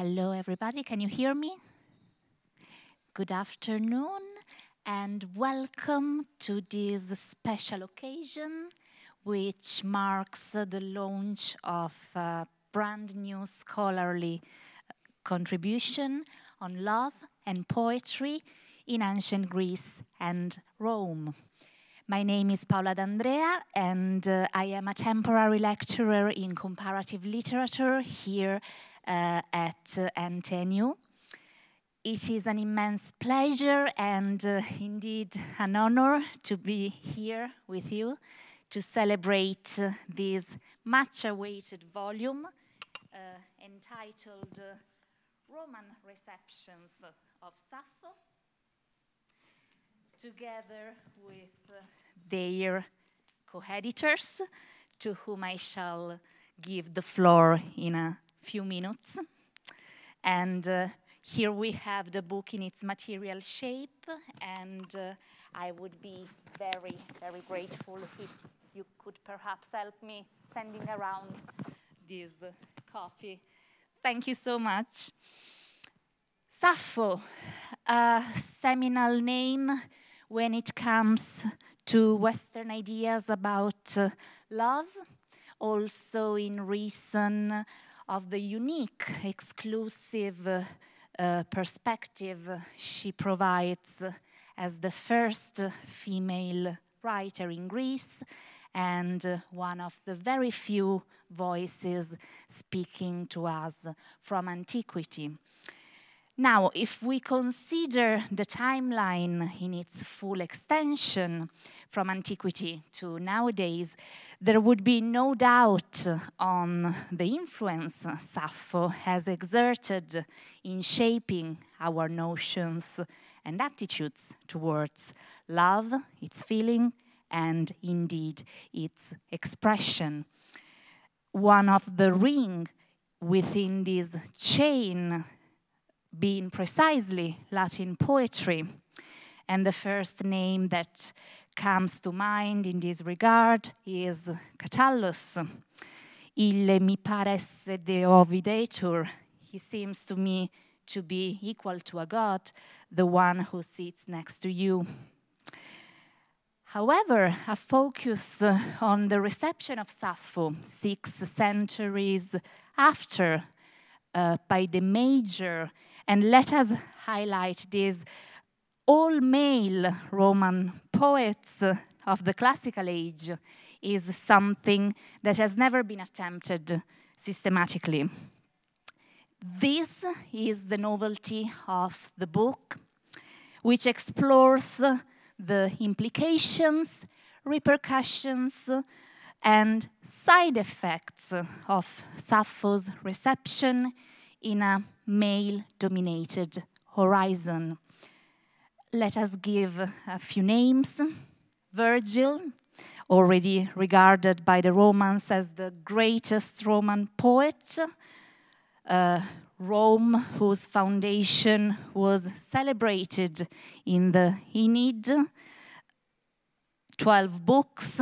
Hello, everybody. Can you hear me? Good afternoon, and welcome to this special occasion, which marks the launch of a brand new scholarly contribution on love and poetry in ancient Greece and Rome. My name is Paola D'Andrea, and uh, I am a temporary lecturer in comparative literature here uh, at uh, NTNU. It is an immense pleasure and uh, indeed an honor to be here with you to celebrate uh, this much awaited volume uh, entitled uh, Roman Receptions of Sappho, together with their co editors, to whom I shall give the floor in a few minutes. And uh, here we have the book in its material shape, and uh, I would be very, very grateful if you could perhaps help me sending around this copy. Thank you so much. Sappho, a seminal name when it comes to Western ideas about uh, love, also in reason of the unique, exclusive uh, perspective she provides as the first female writer in Greece and one of the very few voices speaking to us from antiquity. Now, if we consider the timeline in its full extension from antiquity to nowadays, there would be no doubt on the influence Sappho has exerted in shaping our notions and attitudes towards love, its feeling, and indeed its expression. One of the ring within this chain being precisely Latin poetry. And the first name that comes to mind in this regard is Catullus. Il mi paresse deo videtur. He seems to me to be equal to a god, the one who sits next to you. However, a focus on the reception of Sappho six centuries after uh, by the major and let us highlight these all male Roman poets of the classical age is something that has never been attempted systematically. This is the novelty of the book, which explores the implications, repercussions, and side effects of Sappho's reception in a male dominated horizon. Let us give a few names. Virgil, already regarded by the Romans as the greatest Roman poet, uh, Rome, whose foundation was celebrated in the Aeneid, 12 books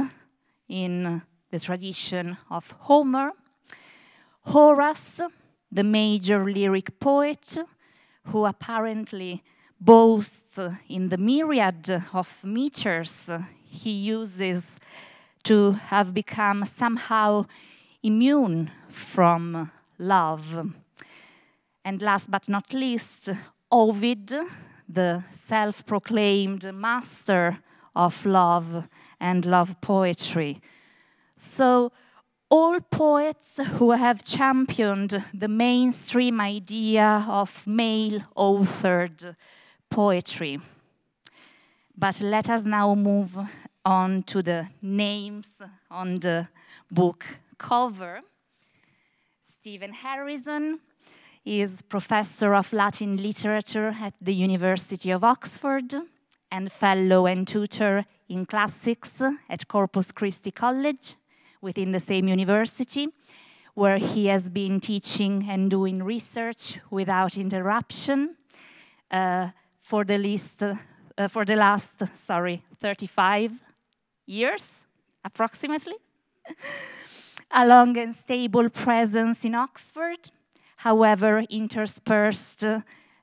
in the tradition of Homer, Horace, the major lyric poet, who apparently boasts in the myriad of meters he uses to have become somehow immune from love. And last but not least, Ovid, the self proclaimed master of love and love poetry. So, all poets who have championed the mainstream idea of male authored poetry. But let us now move on to the names on the book cover. Stephen Harrison is professor of Latin literature at the University of Oxford and fellow and tutor in classics at Corpus Christi College within the same university, where he has been teaching and doing research without interruption uh, for the uh, for the last, sorry, 35 years, approximately. A long and stable presence in Oxford, however, interspersed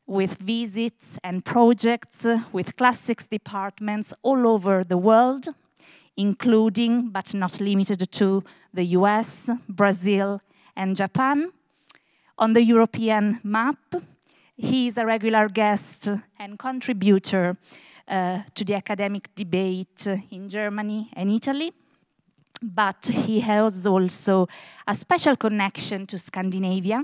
with visits and projects with classics departments all over the world, including but not limited to the US, Brazil, and Japan. On the European map, he is a regular guest and contributor uh, to the academic debate in Germany and Italy. But he has also a special connection to Scandinavia,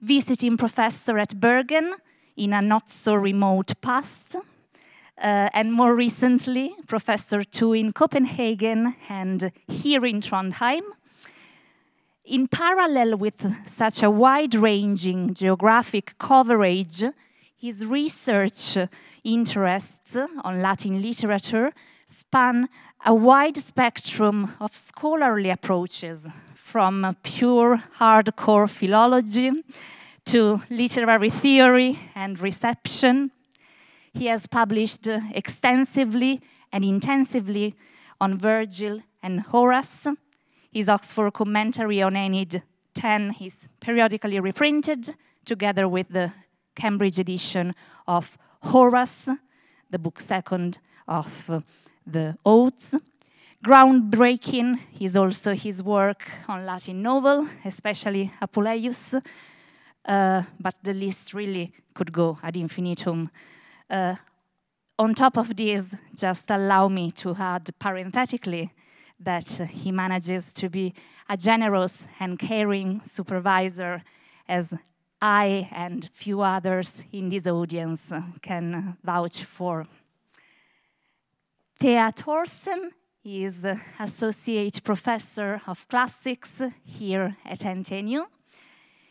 visiting professor at Bergen in a not so remote past, uh, and more recently, professor too in Copenhagen and here in Trondheim. In parallel with such a wide ranging geographic coverage, his research interests on Latin literature span a wide spectrum of scholarly approaches, from pure hardcore philology to literary theory and reception. He has published extensively and intensively on Virgil and Horace. His Oxford commentary on Aeneid 10 is periodically reprinted together with the Cambridge edition of Horace, the book second of uh, the Odes. Groundbreaking is also his work on Latin novel, especially Apuleius, uh, but the list really could go ad infinitum. Uh, on top of this, just allow me to add parenthetically that he manages to be a generous and caring supervisor as I and few others in this audience can vouch for. Thea Thorsen is Associate Professor of Classics here at NTNU.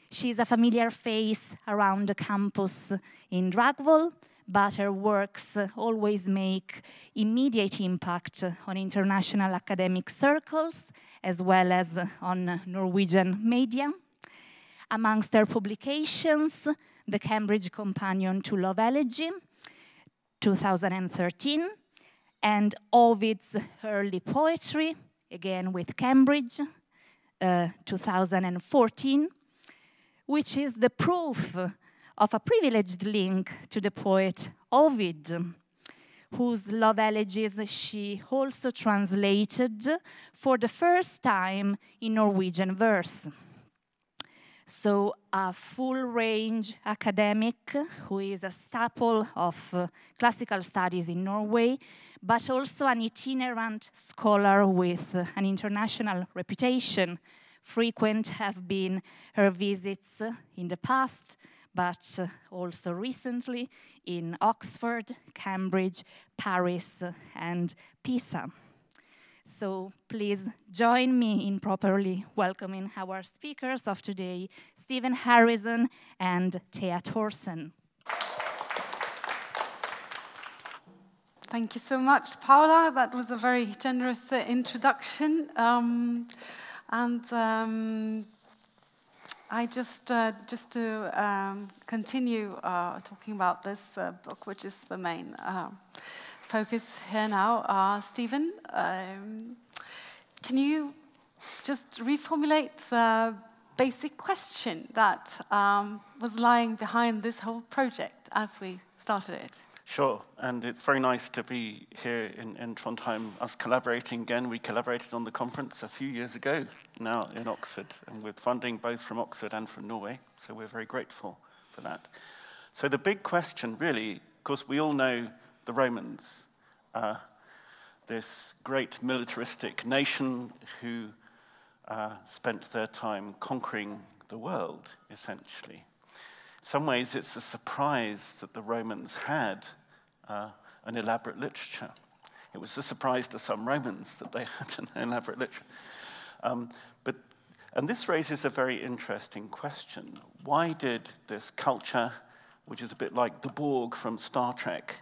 She's a familiar face around the campus in Dragvoll, but her works always make immediate impact on international academic circles as well as on Norwegian media. Amongst her publications, the Cambridge Companion to Love Elegy, 2013, and Ovid's early poetry, again with Cambridge, uh, 2014, which is the proof of a privileged link to the poet Ovid, whose love elegies she also translated for the first time in Norwegian verse. So, a full range academic who is a staple of uh, classical studies in Norway, but also an itinerant scholar with uh, an international reputation. Frequent have been her visits in the past, but uh, also recently in Oxford, Cambridge, Paris, uh, and Pisa. So please join me in properly welcoming our speakers of today, Stephen Harrison and Thea Thorsen. Thank you so much, Paola. That was a very generous uh, introduction. Um, and um, I just, uh, just to um, continue uh, talking about this uh, book, which is the main uh, focus here now. Uh, Stephen, um, can you just reformulate the basic question that um, was lying behind this whole project as we started it? Sure, and it's very nice to be here in, in Trondheim, us collaborating again. We collaborated on the conference a few years ago now in Oxford, and with funding both from Oxford and from Norway, so we're very grateful for that. So the big question, really, of course, we all know the Romans, uh, this great militaristic nation who uh, spent their time conquering the world, essentially. Some ways, it's a surprise that the Romans had uh, an elaborate literature. It was a surprise to some Romans that they had an elaborate literature. Um, but, and this raises a very interesting question. Why did this culture, which is a bit like the Borg from Star Trek,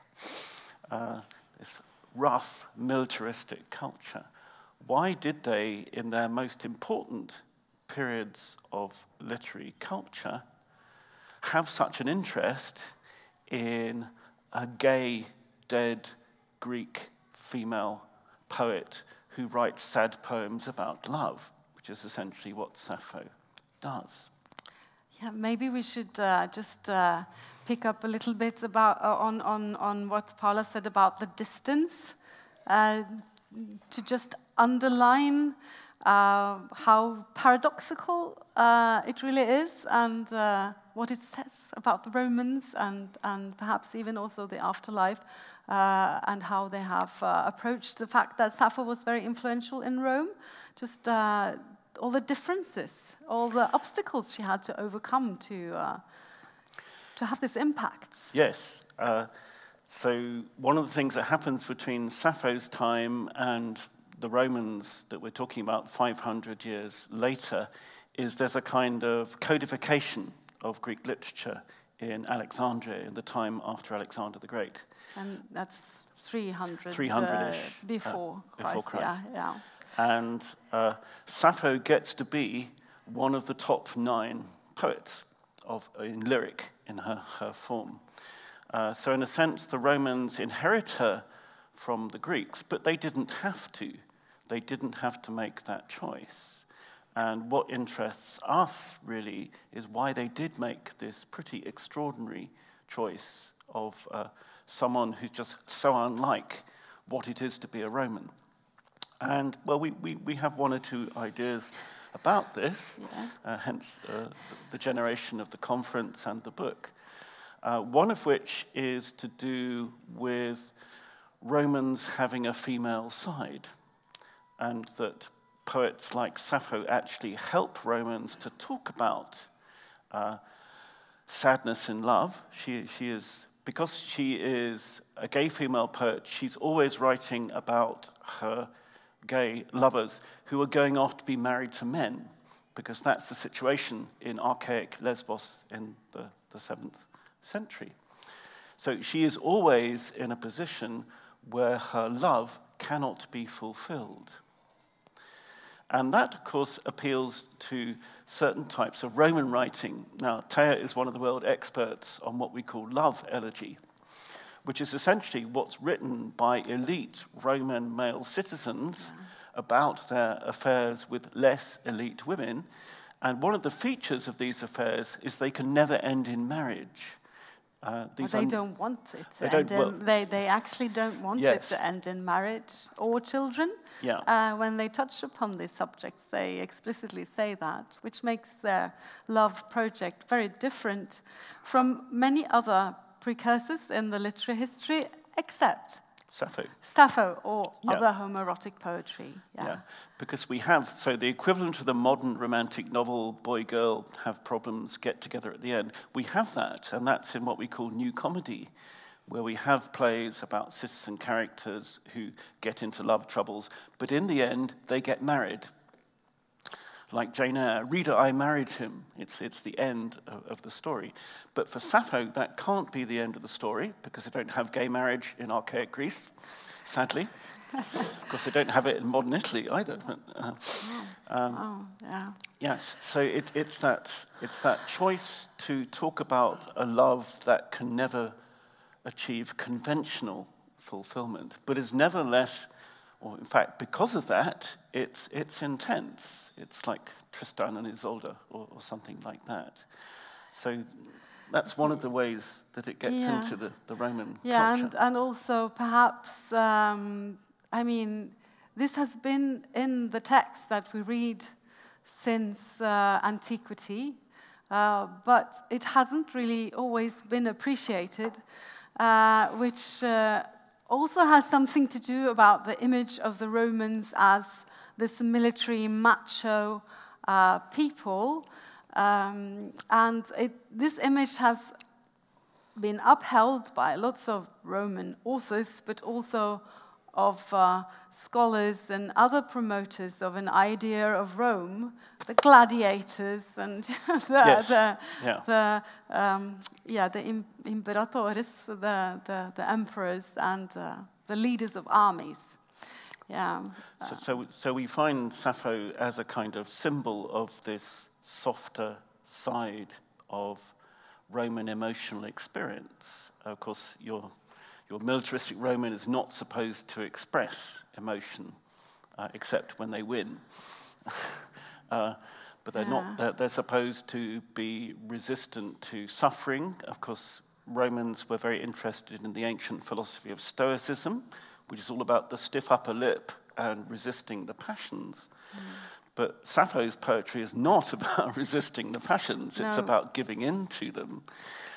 uh, this rough, militaristic culture, why did they, in their most important periods of literary culture, have such an interest in a gay, dead Greek female poet who writes sad poems about love, which is essentially what Sappho does? Yeah, maybe we should uh, just uh, pick up a little bit about uh, on, on, on what Paola said about the distance, uh, to just underline uh, how paradoxical uh, it really is and uh, what it says about the Romans and, and perhaps even also the afterlife uh, and how they have uh, approached the fact that Sappho was very influential in Rome. Just uh, all the differences, all the obstacles she had to overcome to, to have this impact. Yes. so, one of the things that happens between Sappho's time and the Romans that we're talking about 500 years later is there's a kind of codification of Greek literature in Alexandria in the time after Alexander the Great. And that's 300 300 uh, before, uh, before Christ. Yeah, yeah. And uh, Sappho gets to be one of the top nine poets of, in lyric in her, her form. Uh, so, in a sense, the Romans inherit her from the Greeks, but they didn't have to. They didn't have to make that choice. And what interests us really is why they did make this pretty extraordinary choice of uh, someone who's just so unlike what it is to be a Roman. And well, we, we, we have one or two ideas about this, yeah. uh, hence uh, the generation of the conference and the book. Uh, one of which is to do with Romans having a female side and that poets like Sappho actually help Romans to talk about uh, sadness in love. She, she is, because she is a gay female poet, she's always writing about her gay lovers who are going off to be married to men, because that's the situation in archaic Lesbos in the, the seventh century. So she is always in a position where her love cannot be fulfilled. And that, of course, appeals to certain types of Roman writing. Now, Thea is one of the world experts on what we call love elegy, which is essentially what's written by elite Roman male citizens about their affairs with less elite women. And one of the features of these affairs is they can never end in marriage. Uh, well, they don't want it to end in, well, they, they actually don't want yes. it to end in marriage or children. Yeah. Uh, when they touch upon these subjects, they explicitly say that, which makes their love project very different from many other precursors in the literary history, except Sappho. Sappho or yeah. other homoerotic poetry. Yeah. yeah. because we have, so the equivalent of the modern romantic novel, boy girl have problems, get together at the end. We have that, and that's in what we call new comedy, where we have plays about citizen characters who get into love troubles, but in the end, they get married like Jane Eyre, reader, I married him. It's, it's the end of, of, the story. But for Sappho, that can't be the end of the story because they don't have gay marriage in archaic Greece, sadly. of course, they don't have it in modern Italy either. But, uh, um, oh, yeah. Yes, so it, it's, that, it's that choice to talk about a love that can never achieve conventional fulfillment, but is nevertheless or in fact, because of that, it's, it's intense. It's like Tristan and Isolde or, or something like that. So that's one of the ways that it gets yeah. into the, the Roman yeah, culture. and, and also perhaps, um, I mean, this has been in the text that we read since uh, antiquity, uh, but it hasn't really always been appreciated, uh, which uh, also has something to do about the image of the Romans as this military macho uh, people. Um, and it, this image has been upheld by lots of Roman authors, but also of uh, scholars and other promoters of an idea of Rome, the gladiators and the, yes. the, yeah. the, um, yeah, the imperatores, the, the, the emperors, and uh, the leaders of armies. Yeah. So, so, so we find Sappho as a kind of symbol of this softer side of Roman emotional experience. Of course, you're your militaristic Roman is not supposed to express emotion uh, except when they win. uh, but they're Yeah. not. They're, they're supposed to be resistant to suffering. Of course, Romans were very interested in the ancient philosophy of Stoicism, which is all about the stiff upper lip and resisting the passions. But Sappho's poetry is not about resisting the passions, it's No. about giving in to them.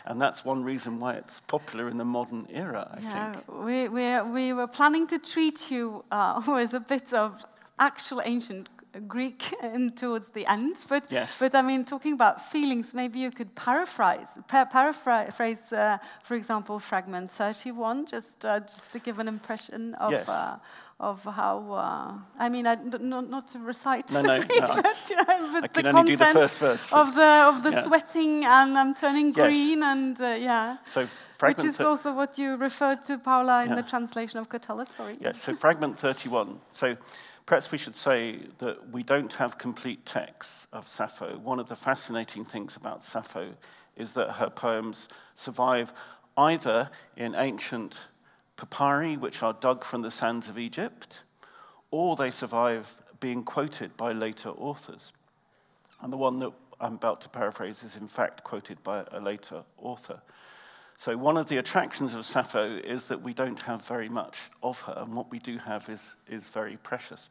And that's one reason why it's popular in the modern era, I Yeah, think. we, we, we were planning to treat you uh, with a bit of actual ancient Greek in towards the end, but Yes. but I mean, talking about feelings, maybe you could paraphrase, pa- paraphrase, uh, for example, fragment thirty-one, just uh, just to give an impression of Yes. uh, of how. Uh, I mean, I, not not to recite, No, the no, Greek, no, but, yeah, but I the can only do the content first verse. of the of the Yeah. sweating and I'm turning Yes. green and uh, yeah. So, Which is thir- also what you referred to, Paola, in Yeah. the translation of Catullus. Sorry. Yes, so fragment 31. So perhaps we should say that we don't have complete texts of Sappho. One of the fascinating things about Sappho is that her poems survive either in ancient papyri, which are dug from the sands of Egypt, or they survive being quoted by later authors. And the one that I'm about to paraphrase is, in fact, quoted by a later author. So, one of the attractions of Sappho is that we don't have very much of her, and what we do have is, is very precious.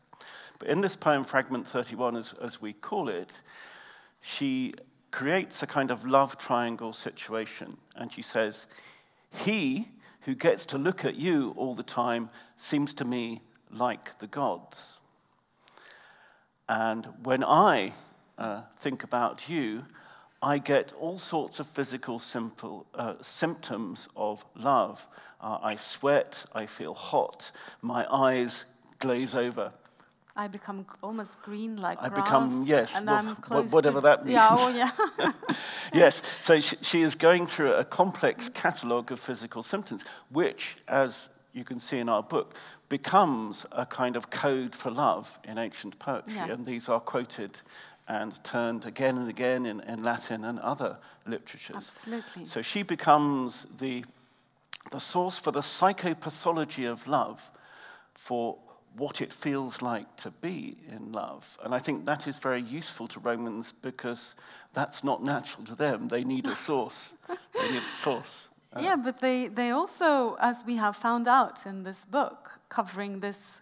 But in this poem, Fragment 31, as, as we call it, she creates a kind of love triangle situation, and she says, He who gets to look at you all the time seems to me like the gods. And when I uh, think about you, I get all sorts of physical simple, uh, symptoms of love. Uh, I sweat, I feel hot, my eyes glaze over. I become almost green like I grass. become- yes, and wha- I'm close whatever to, that Yeah, oh yeah. yes, so she, she is going through a complex catalogue of physical symptoms, which, as you can see in our book, becomes a kind of code for love in ancient poetry. Yeah. And these are quoted and turned again and again in, in Latin and other literatures. Absolutely. So she becomes the, the source for the psychopathology of love, for what it feels like to be in love. And I think that is very useful to Romans because that's not natural to them. They need a source. they need a source. Uh, yeah, but they, they also, as we have found out in this book, covering this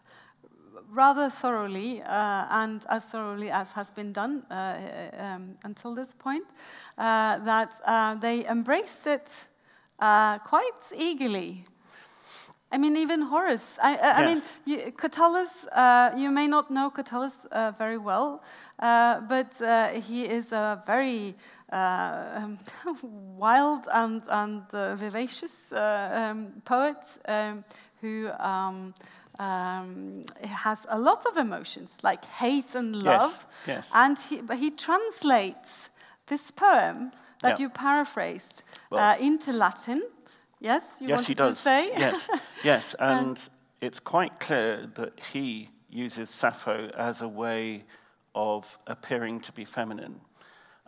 rather thoroughly uh, and as thoroughly as has been done uh, um, until this point, uh, that uh, they embraced it uh, quite eagerly. I mean, even Horace. I, I, I mean, you, Catullus. Uh, you may not know Catullus uh, very well, uh, but uh, he is a very uh, um, wild and and uh, vivacious uh, um, poet um, who. Um, um, has a lot of emotions like hate and Yes, love, yes. and he, but he translates this poem that Yeah. you paraphrased Well- uh, into Latin. Yes, you yes, he does. to say. yes, yes, and it's quite clear that he uses Sappho as a way of appearing to be feminine.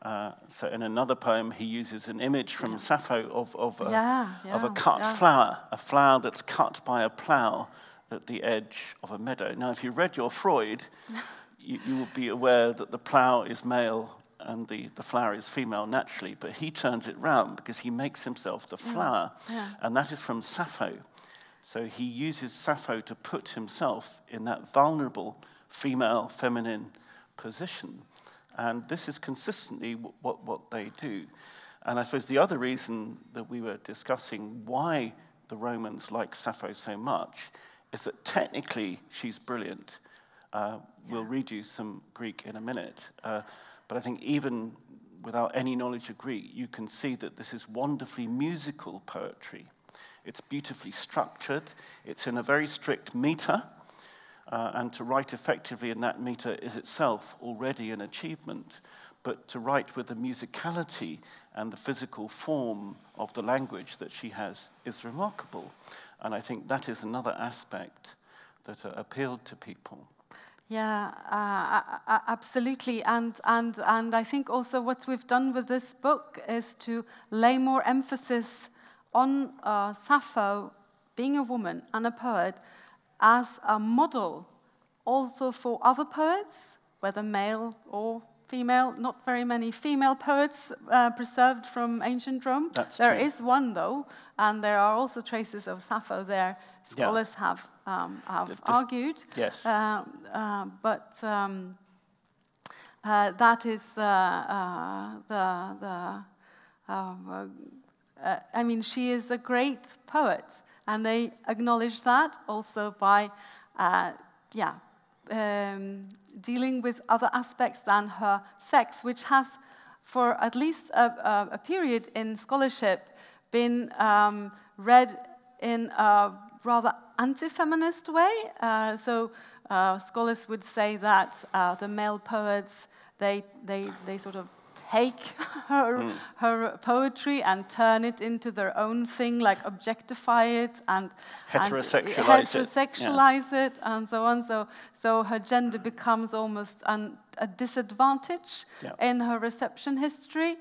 Uh, so, in another poem, he uses an image from Sappho of, of, a, Yeah, of a cut yeah. flower, a flower that's cut by a plough at the edge of a meadow. Now, if you read your Freud, you, you will be aware that the plough is male and the, the flower is female naturally, but he turns it round because he makes himself the flower, yeah. and that is from Sappho. So he uses Sappho to put himself in that vulnerable female, feminine position. And this is consistently w- what, what they do. And I suppose the other reason that we were discussing why the Romans like Sappho so much is that technically she's brilliant. Uh, We'll read you some Greek in a minute. Uh, but I think even without any knowledge of Greek, you can see that this is wonderfully musical poetry. It's beautifully structured, it's in a very strict meter, uh, and to write effectively in that meter is itself already an achievement. But to write with the musicality and the physical form of the language that she has is remarkable. And I think that is another aspect that uh, appealed to people. Yeah, uh, a- a- absolutely. And, and, and I think also what we've done with this book is to lay more emphasis on uh, Sappho being a woman and a poet as a model also for other poets, whether male or female, not very many female poets uh, preserved from ancient Rome. That's There true. is one, though, and there are also traces of Sappho there. Yeah. Scholars have, um, have this- argued. Yes. Um, uh, but um, uh, that is uh, uh, the, the uh, I mean, she is a great poet, and they acknowledge that also by, uh, yeah, um, dealing with other aspects than her sex, which has, for at least a, a, a period in scholarship, been um, read in a rather anti-feminist way. Uh, so uh, scholars would say that uh, the male poets they they they sort of take her her poetry and turn it into their own thing, like objectify it and and Heterosexualize it, yeah. it and so on. So so her gender becomes almost an, a disadvantage Yeah. in her reception history.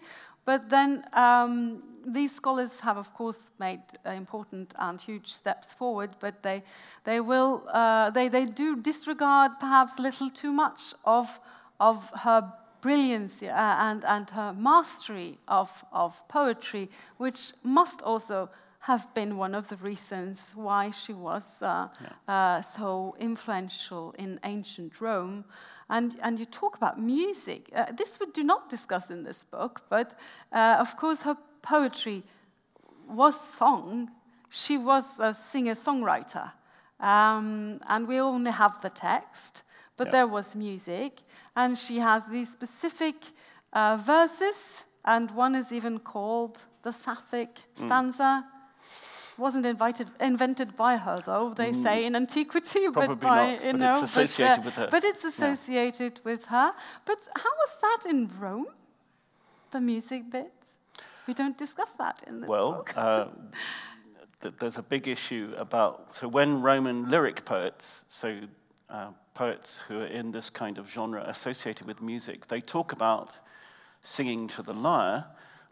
But then um, these scholars have, of course, made uh, important and huge steps forward, but they, they will, uh, they, they do disregard perhaps a little too much of, of her brilliance uh, and, and her mastery of, of poetry, which must also have been one of the reasons why she was uh, uh, so influential in ancient Rome. And, and you talk about music. Uh, this we do not discuss in this book, but uh, of course her poetry was song. She was a singer-songwriter. Um, and we only have the text, but Yeah. there was music. And she has these specific uh, verses, and one is even called the Sapphic Hmm. stanza. Wasn't invited, invented by her, though, they say in antiquity, but. Probably by, not, you but know, it's associated but, with her. But it's Yeah. with her. But how was that in Rome? The music bits? We don't discuss that in this Well, book. uh, th- there's a big issue about. So, when Roman lyric poets, so uh, poets who are in this kind of genre associated with music, they talk about singing to the lyre,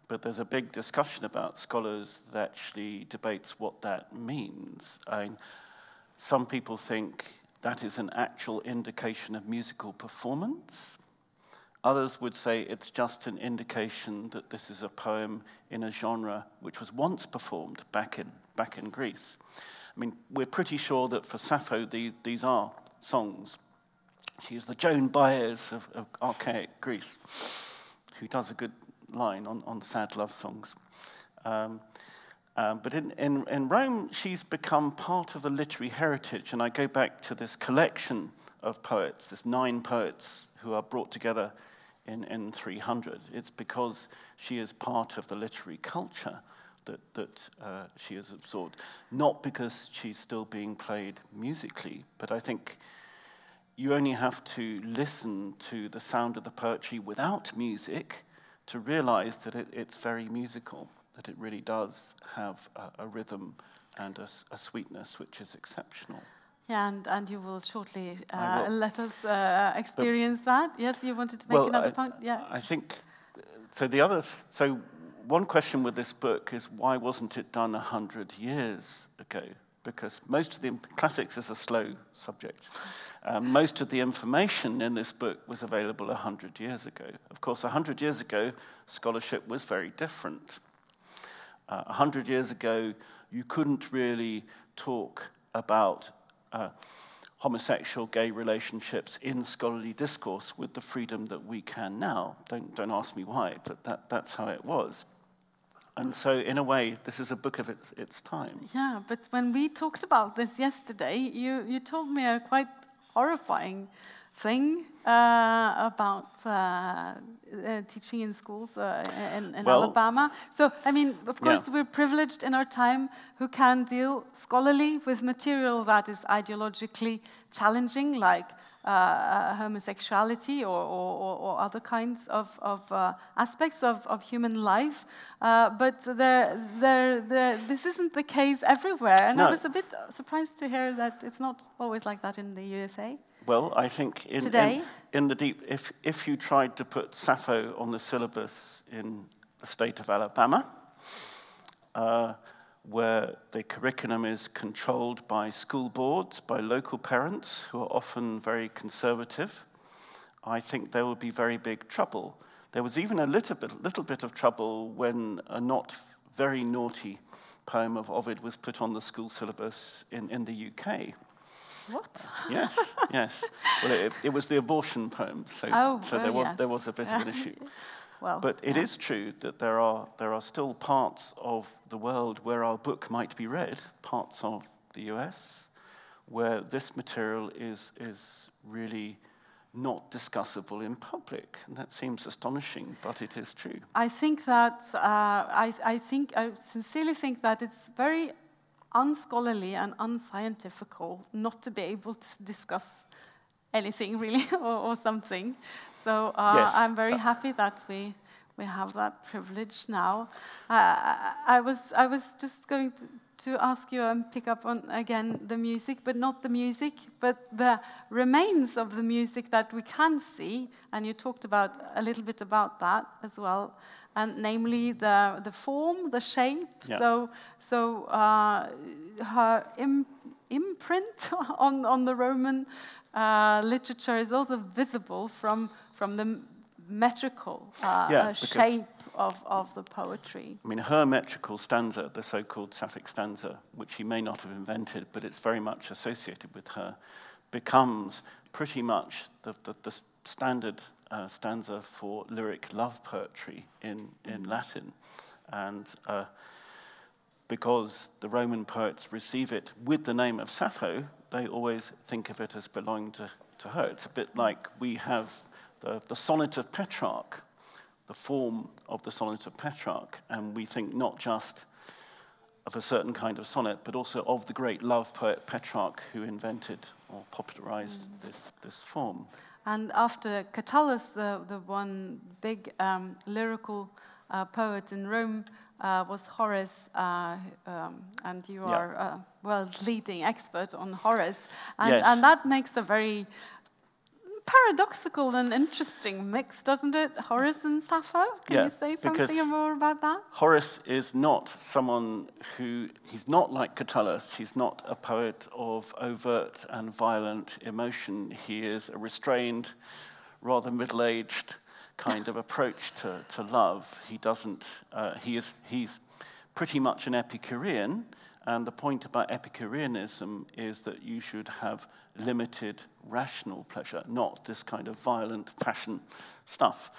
but there's a big discussion about scholars that actually debates what that means. I some people think that is an actual indication of musical performance. Others would say it's just an indication that this is a poem in a genre which was once performed back in, back in Greece. I mean, we're pretty sure that for Sappho, these, these are songs. She is the Joan Baez of, of archaic Greece, who does a good line on, on sad love songs. Um, um, but in, in, in Rome, she's become part of a literary heritage. And I go back to this collection of poets, this nine poets who are brought together in, in 300. It's because she is part of the literary culture that, that uh, she has absorbed, not because she's still being played musically. But I think you only have to listen to the sound of the poetry without music to realize that it, it's very musical, that it really does have a, a rhythm and a sweetness which is exceptional. Yeah, and, and you will shortly uh, will. let us uh, experience that. Yes, you wanted to make another I, point? Yeah. I think so. The other, so one question with this book is why wasn't it done a hundred years ago? Because most of the classics is a slow subject. Um, most of the information in this book was available a hundred years ago. Of course, a hundred years ago, scholarship was very different. Uh, A hundred years ago, you couldn't really talk about uh, homosexual, gay relationships in scholarly discourse with the freedom that we can now. Don't, don't ask me why, but that, that's how it was. And so, in a way, this is a book of its, its time. Yeah, but when we talked about this yesterday, you, you told me a quite horrifying thing uh, about uh, uh, teaching in schools uh, in, in Well- Alabama. So, I mean, of Yeah. course, we're privileged in our time who can deal scholarly with material that is ideologically challenging, like uh, uh, homosexuality or, or, or- other kinds of, of uh, aspects of, of human life. Uh, but there, there, there, this isn't the case everywhere. And I was a bit surprised to hear that it's not always like that in the USA. Well, I think in, Today? in, in the deep, if, if you tried to put Sappho on the syllabus in the state of Alabama, uh, where the curriculum is controlled by school boards, by local parents who are often very conservative, I think there would be very big trouble. There was even a little bit, little bit of trouble when a not very naughty poem of Ovid was put on the school syllabus in, in the UK. What? Yes, yes. Well, it, it was the abortion poem, so, Oh, so there, oh, was, there was a bit of an issue. Well, But it is yeah. true that there are, there are still parts of the world where our book might be read, parts of the US, where this material is, is really not discussable in public. And that seems astonishing, but it is true. I think that uh, I, I think I sincerely think that it's very unscholarly and unscientifical not to be able to discuss anything really or, or something. So uh, Yes. I'm very Uh, happy that we we have that privilege now. Uh, I, I was I was just going to, to ask you and pick up on again the music, but not the music, but the remains of the music that we can see. And you talked about a little bit about that as well, and namely the the form, the shape. Yeah. So so uh, her Im- imprint on on the Roman uh, literature is also visible from from the metrical uh, Yeah, uh, shape of, of the poetry. I mean, her metrical stanza, the so called Sapphic stanza, which she may not have invented, but it's very much associated with her, becomes pretty much the, the, the standard uh, stanza for lyric love poetry in, in Latin. And uh, because the Roman poets receive it with the name of Sappho, they always think of it as belonging to, to her. It's a bit like we have the, the sonnet of Petrarch, the form of the sonnet of Petrarch, and we think not just of a certain kind of sonnet, but also of the great love poet Petrarch who invented or popularized this, this form. And after Catullus, the, the one big um, lyrical uh, poet in Rome uh, was Horace, uh, um, and you Yeah. are a world leading expert on Horace. And, Yes. and that makes a very paradoxical and interesting mix, doesn't it? Horace and Sappho? Can Yeah, you say something more about that? Horace is not someone who, he's not like Catullus, he's not a poet of overt and violent emotion. He is a restrained, rather middle aged kind of approach to, to love. He doesn't, uh, he is, he's pretty much an Epicurean, and the point about Epicureanism is that you should have limited rational pleasure, not this kind of violent passion stuff.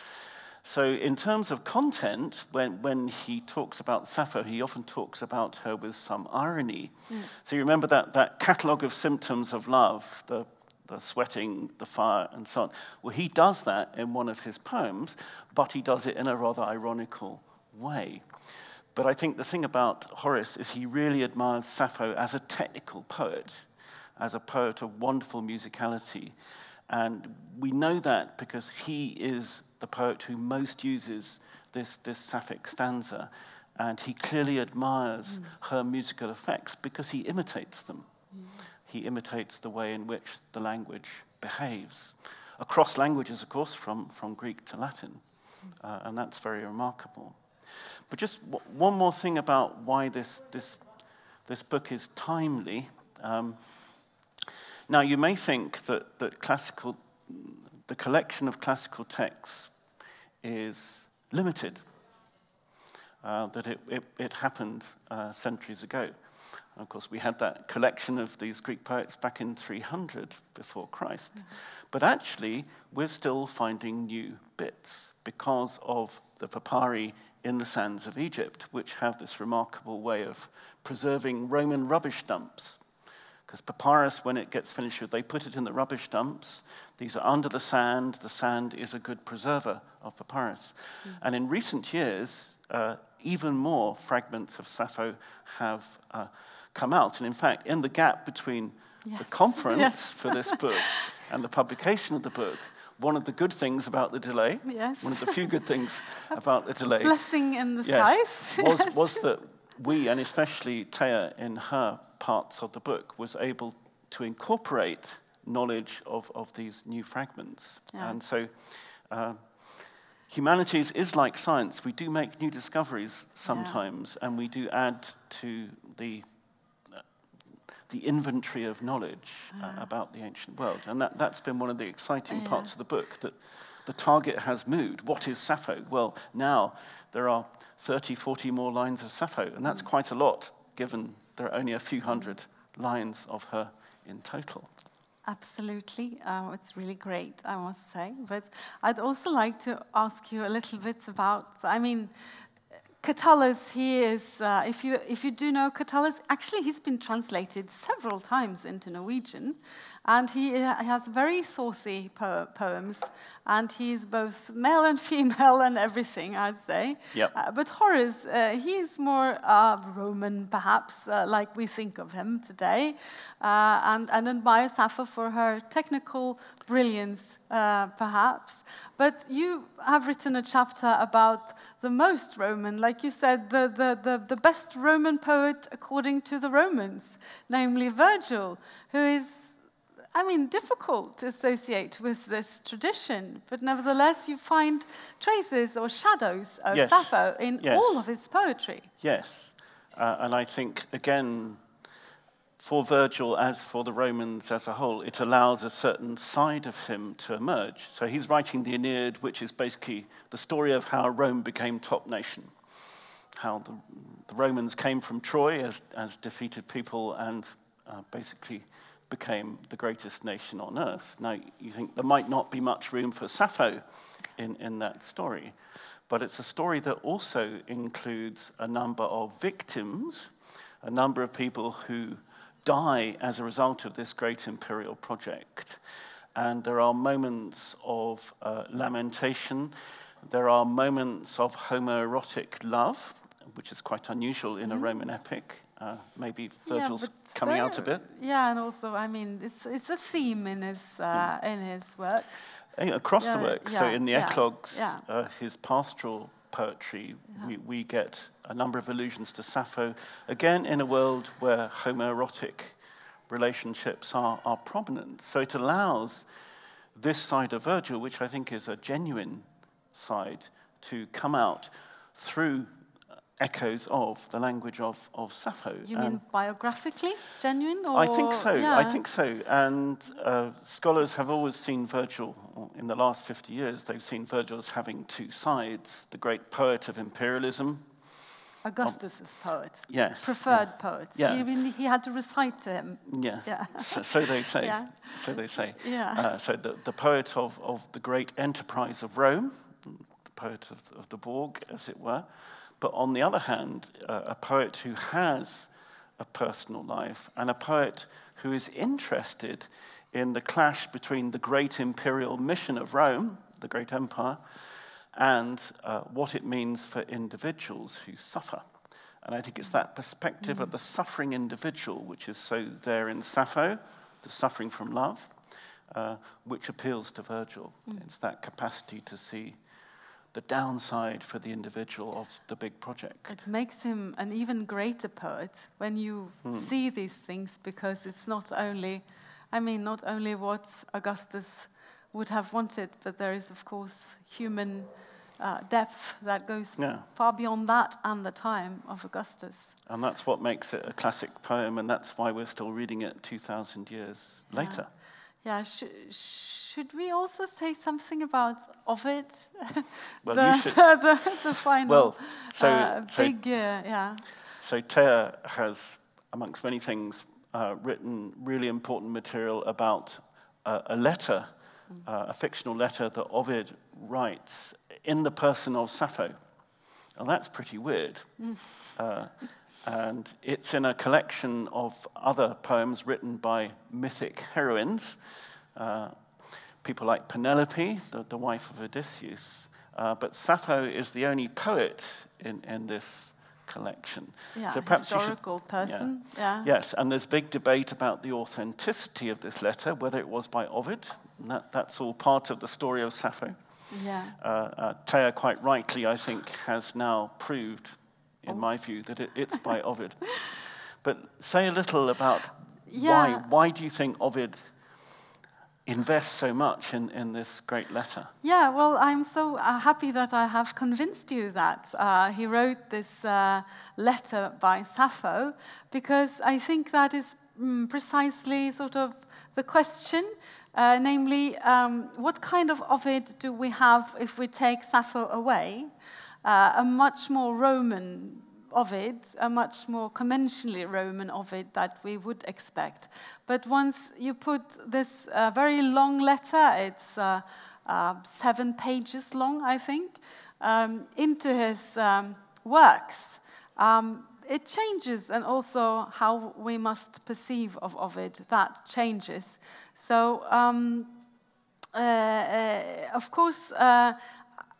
So, in terms of content, when, when he talks about Sappho, he often talks about her with some irony. Mm. So, you remember that, that catalogue of symptoms of love, the, the sweating, the fire, and so on. Well, he does that in one of his poems, but he does it in a rather ironical way. But I think the thing about Horace is he really admires Sappho as a technical poet, as a poet of wonderful musicality. And we know that because he is the poet who most uses this, this Sapphic stanza. And he clearly admires her musical effects because he imitates them. He imitates the way in which the language behaves. Across languages, of course, from, from Greek to Latin. Uh, and that's very remarkable. But just w- one more thing about why this, this, this book is timely. Um, now, you may think that, that classical, the collection of classical texts is limited, uh, that it, it, it happened uh, centuries ago. And of course, we had that collection of these Greek poets back in 300 before Christ. But actually, we're still finding new bits because of the papyri in the sands of Egypt, which have this remarkable way of preserving Roman rubbish dumps. Because papyrus, when it gets finished, they put it in the rubbish dumps. These are under the sand. The sand is a good preserver of papyrus. And in recent years, uh, even more fragments of Sappho have uh, come out. And in fact, in the gap between the conference Yes. for this book and the publication of the book, one of the good things about the delay, Yes. one of the few good things about the delay, Blessing in the yes, skies. was, Yes. was that we, and especially Thea in her parts of the book, was able to incorporate knowledge of, of these new fragments. Yeah. And so uh, humanities is like science. We do make new discoveries sometimes, and we do add to the, uh, the inventory of knowledge uh, about the ancient world. And that, that's been one of the exciting Yeah. parts of the book, that the target has moved. What is Sappho? Well, now there are 30, 40 more lines of Sappho, and that's quite a lot, given there are only a few hundred lines of her in total. Absolutely. Um, it's really great, I must say. But I'd also like to ask you a little bit about, I mean, Catullus, he is, uh, if, you, if you do know Catullus, actually he's been translated several times into Norwegian. And he has very saucy po- poems. And he's both male and female and everything, I'd say. Yep. Uh, but Horace, uh, he's more uh, Roman, perhaps, uh, like we think of him today, uh, and, and admires Sappho for her technical brilliance, uh, perhaps. But you have written a chapter about the most Roman, like you said, the, the, the, the best Roman poet according to the Romans, namely Virgil, who is I mean, difficult to associate with this tradition, but nevertheless, you find traces or shadows of Yes. Sappho in Yes. all of his poetry. Yes. Uh, and I think, again, for Virgil, as for the Romans as a whole, it allows a certain side of him to emerge. So he's writing the Aeneid, which is basically the story of how Rome became top nation, how the, the Romans came from Troy as, as defeated people and uh, basically became the greatest nation on earth. Now, you think there might not be much room for Sappho in, in that story, but it's a story that also includes a number of victims, a number of people who die as a result of this great imperial project. And there are moments of uh, lamentation, there are moments of homoerotic love, which is quite unusual in a Roman epic. Uh, maybe Virgil's but coming out a bit. Yeah, and also, I mean, it's, it's a theme in his, uh, in his works. Eh, Across the Yeah, work, so in the yeah, eclogues, yeah. Uh, his pastoral poetry, we, we get a number of allusions to Sappho, again in a world where homoerotic relationships are, are prominent. So it allows this side of Virgil, which I think is a genuine side, to come out through echoes of the language of, of Sappho. You mean biographically genuine? Or, I think so. I think so. And uh, scholars have always seen Virgil, in the last 50 years, they've seen Virgil as having two sides the great poet of imperialism. Augustus's poet. Yes. Preferred poet. Yeah. Even he had to recite to him. Yes. Yeah. So, so they say. Yeah. So they say. Yeah. Uh, so the, the poet of, of the great enterprise of Rome, the poet of, of the Borg, as it were. But on the other hand, uh, a poet who has a personal life and a poet who is interested in the clash between the great imperial mission of Rome, the great empire, and uh, what it means for individuals who suffer. And I think it's that perspective of the suffering individual, which is so there in Sappho, the suffering from love, uh, which appeals to Virgil. It's that capacity to see the downside for the individual of the big project. It makes him an even greater poet when you Hmm. see these things because it's not only, I mean, not only what Augustus would have wanted, but there is, of course, human uh, depth that goes Yeah. far beyond that and the time of Augustus. And that's what makes it a classic poem, and that's why we're still reading it 2,000 years later. Yeah, sh- should we also say something about Ovid? Well, the, you should- the, the final Well, so- uh, so- big, uh, yeah. So Thea has, amongst many things, uh, written really important material about uh, a letter, uh, a fictional letter that Ovid writes in the person of Sappho. And that's pretty weird. Uh, and it's in a collection of other poems written by mythic heroines, uh, people like Penelope, the, the wife of Odysseus. Uh, but Sappho is the only poet in, in this collection. Yeah, so perhaps you should- historical person. Yeah. Yes, and there's big debate about the authenticity of this letter, whether it was by Ovid. And that, that's all part of the story of Sappho. yeah. Uh, uh, Thea, quite rightly, I think, has now proved, Oh. in my view, that it, it's by Ovid. But say a little about Yeah. why. Why do you think Ovid invests so much in, in this great letter? Yeah, well, I'm so uh, happy that I have convinced you that uh, he wrote this uh, letter by Sappho, because I think that is mm, precisely sort of the question, uh, namely, um, what kind of Ovid do we have if we take Sappho away? Uh, a much more Roman Ovid, a much more conventionally Roman Ovid that we would expect. But once you put this uh, very long letter, it's uh, uh, seven pages long, I think, um, into his um, works, um, it changes, and also how we must perceive of Ovid, that changes. So, um, uh, uh, of course,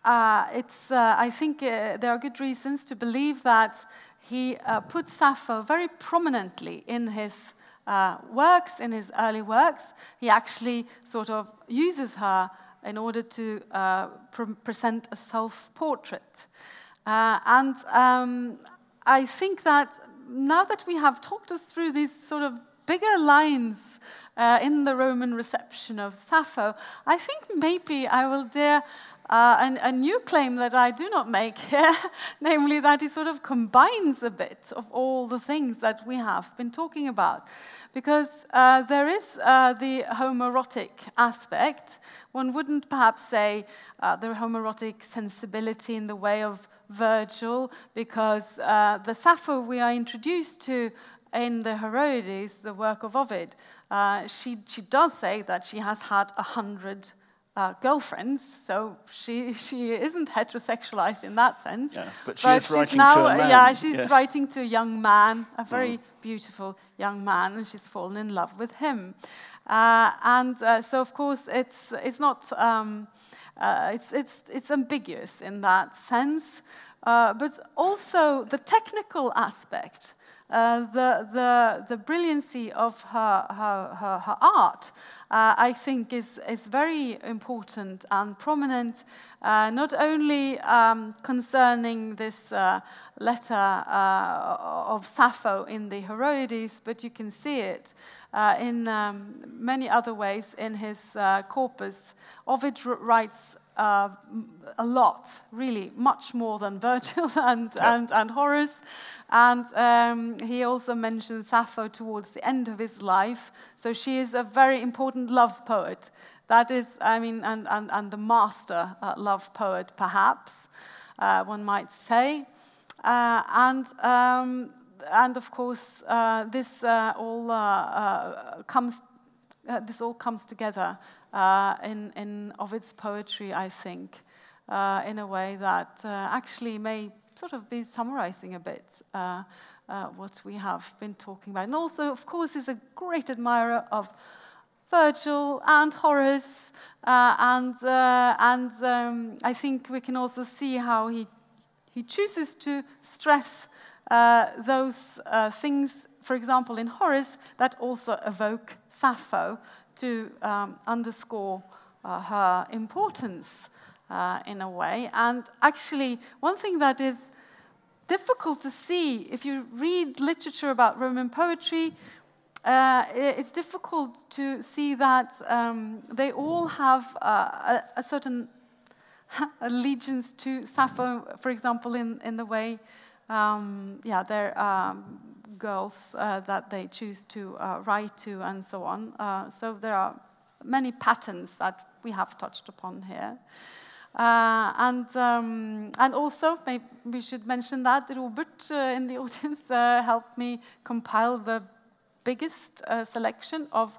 uh, uh, it's, uh, I think uh, there are good reasons to believe that he put Sappho very prominently in his works, in his early works. He actually sort of uses her in order to pre present a self portrait. and um, I think that now that we have talked us through these sort of bigger lines uh, in the Roman reception of Sappho, I think maybe I will dare uh, a new claim that I do not make here, namely that he sort of combines a bit of all the things that we have been talking about. Because uh, there is uh, the homoerotic aspect. One wouldn't perhaps say uh, the homoerotic sensibility in the way of Virgil, because uh, the Sappho we are introduced to in the Heroides, the work of Ovid, uh, she, she does say that she has had a hundred uh, girlfriends, so she, she isn't heterosexualized in that sense. Yeah, but she but writing now, to a man. Yeah, she's yes. writing to a young man, a very mm. beautiful young man, and she's fallen in love with him. Uh, and uh, so, of course, it's, it's not, um, uh, it's, it's, it's ambiguous in that sense. Uh, but also the technical aspect uh, the, the, the brilliancy of her, her, her, her art, uh, I think, is, is very important and prominent, uh, not only um, concerning this uh, letter uh, of Sappho in the Heroides, but you can see it in um, many other ways in his corpus. Ovid writes uh, a lot, really, much more than Virgil and, and, and Horace. And um, he also mentions Sappho towards the end of his life. So she is a very important love poet. That is, I mean, and, and, and the master uh, love poet, perhaps, uh, one might say. Uh, and, um, and of course, uh, this uh, all comes uh, this all comes together uh, in, in Ovid's poetry, I think, uh, in a way that actually may sort of be summarizing a bit uh, uh, what we have been talking about. And also, of course, is a great admirer of Virgil and Horace, uh, and, uh, and um, I think we can also see how he, he chooses to stress uh, those uh, things, for example, in Horace, that also evoke Sappho to um, underscore her importance uh, in a way. And actually, one thing that is difficult to see if you read literature about Roman poetry, uh, it's difficult to see that um, they all have uh, a, a, certain allegiance to Sappho, for example, in, in the way, um, yeah, they're um, girls uh, that they choose to uh, write to and so on. Uh, so there are many patterns that we have touched upon here. Uh, and, um, and also, maybe we should mention that Robert uh, in the audience helped me compile the biggest selection of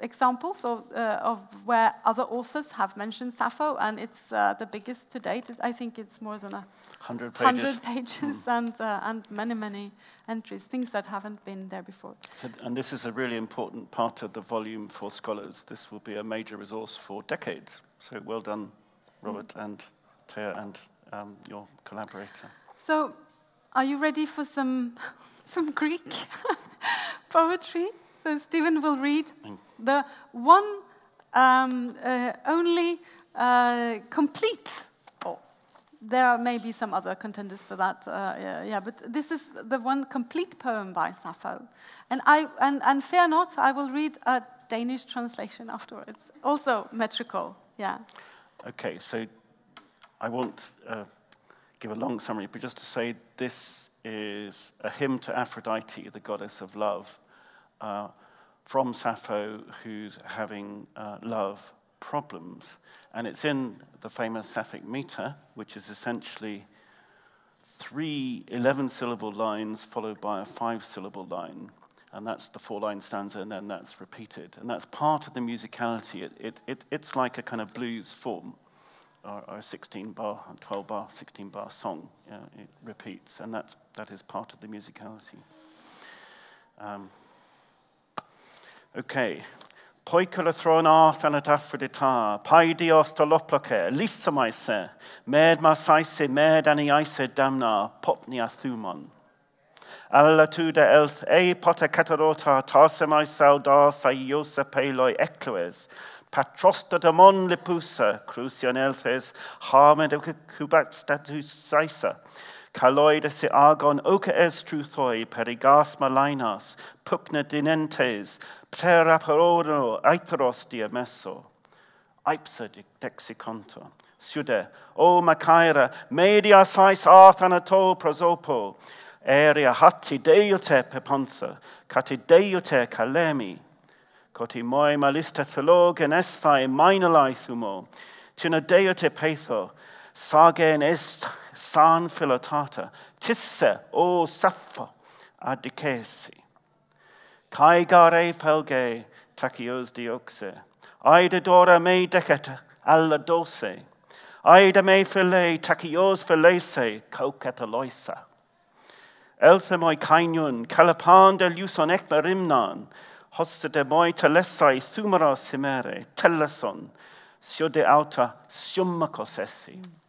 examples of, uh, of, where other authors have mentioned Sappho, and it's uh, the biggest to date. I think it's more than a hundred pages, 100 pages mm. and, and many, many entries, things that haven't been there before. So, and this is a really important part of the volume for scholars. This will be a major resource for decades. So well done Robert and Thea and um, your collaborator. So, are you ready for some, some Greek poetry? So, Stephen will read the one um, uh, only uh, complete. Oh, there may be some other contenders for that. Uh, yeah, yeah, but this is the one complete poem by Sappho. And, I, and, and fear not, I will read a Danish translation afterwards, also metrical. Yeah. Okay, so I won't uh, give a long summary, but just to say this is a hymn to Aphrodite, the goddess of love, uh, from Sappho who's having uh, love problems. And it's in the famous Sapphic meter, which is essentially three 11 syllable lines followed by a five syllable line. And that's the four line stanza, and then that's repeated. And that's part of the musicality. It, it, it, it's like a kind of blues form, or, a 16 bar, 12 bar, 16 bar song. it repeats, and that's, that is part of the musicality. Um, Okay. Poikul a thron áth an a tafrid i tá, paidi os to loplace, lisa maise, med ma saise, med an i aise damna, popni a thumon. Alla tuda elth e pota catarota, tase mai sauda sa iosa e peloi eclues, patrosta damon lipusa, crucian elthes, harmed o cubat status saisa, e. Caloid y sy agon oca es trwthoi per i gas malainas, pwpna dinentes, prer aparono aitros diameso. Aipsa dexiconto. Siwde, o Macaira, media sais arth anato prosopo, eria hatti deiote pepontha, cati deiote calemi, coti moi malista thelog yn esthau mainolaeth humo, tyna deiote peitho, sagen est san philotata, tisse o sappho adicesi. Caegare felge tacios dioxe, aida dora me decata alla doce, aida me file tacios filese cocataloisa. Elthe moi cainion, calapan del luson ec marimnan, hosta de moi telesai sumara simere, teleson, sio de auta summa essi. Mm.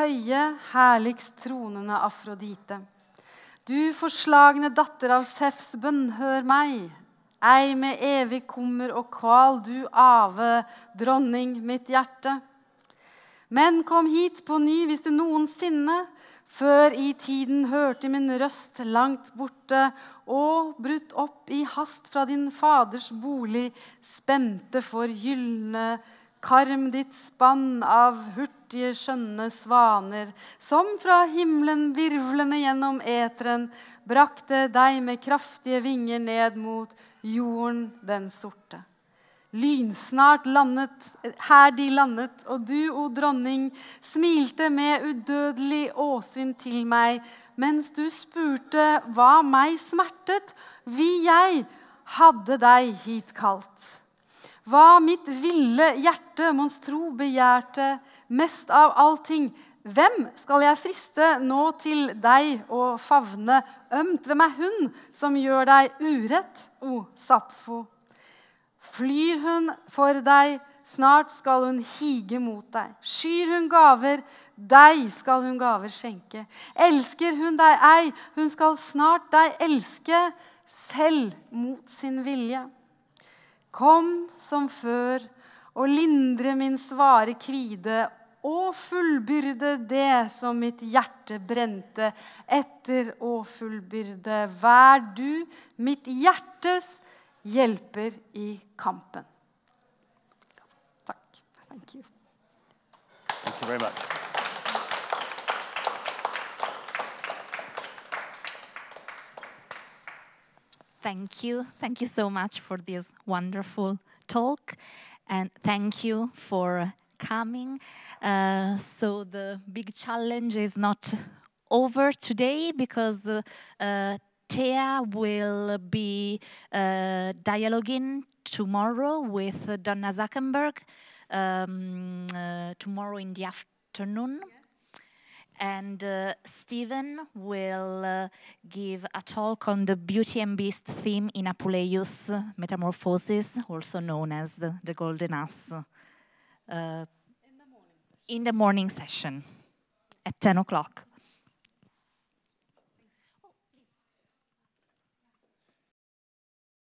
Høye, herligst tronende Afrodite. Du forslagne datter av Sefs bønnhør meg. Ei med evig kummer og kval, du ave, dronning, mitt hjerte. Men kom hit på ny hvis du noensinne før i tiden hørte min røst langt borte og brutt opp i hast fra din faders bolig, spente for gylne Karm ditt spann av hurtige, skjønne svaner, som fra himmelen virvlende gjennom eteren brakte deg med kraftige vinger ned mot jorden den sorte. Lynsnart landet her de landet, og du, o dronning, smilte med udødelig åsyn til meg, mens du spurte hva meg smertet, vi jeg hadde deg hit kalt. Hva mitt ville hjerte monstro begjærte mest av allting. Hvem skal jeg friste nå til deg å favne ømt? Hvem er hun som gjør deg urett, o Sapfo? Flyr hun for deg, snart skal hun hige mot deg. Skyr hun gaver, deg skal hun gaver skjenke. Elsker hun deg ei, hun skal snart deg elske, selv mot sin vilje. Kom som før og lindre min svare kvide og fullbyrde det som mitt hjerte brente etter å fullbyrde. Vær du mitt hjertes hjelper i kampen. Takk. Thank you. Thank you Thank you. Thank you so much for this wonderful talk. And thank you for coming. Uh, so, the big challenge is not over today because uh, Thea will be uh, dialoguing tomorrow with Donna Zuckerberg um, uh, tomorrow in the afternoon. And uh, Stephen will uh, give a talk on the Beauty and Beast theme in Apuleius Metamorphosis, also known as the, the Golden Ass, uh, in, the in the morning session at 10 o'clock.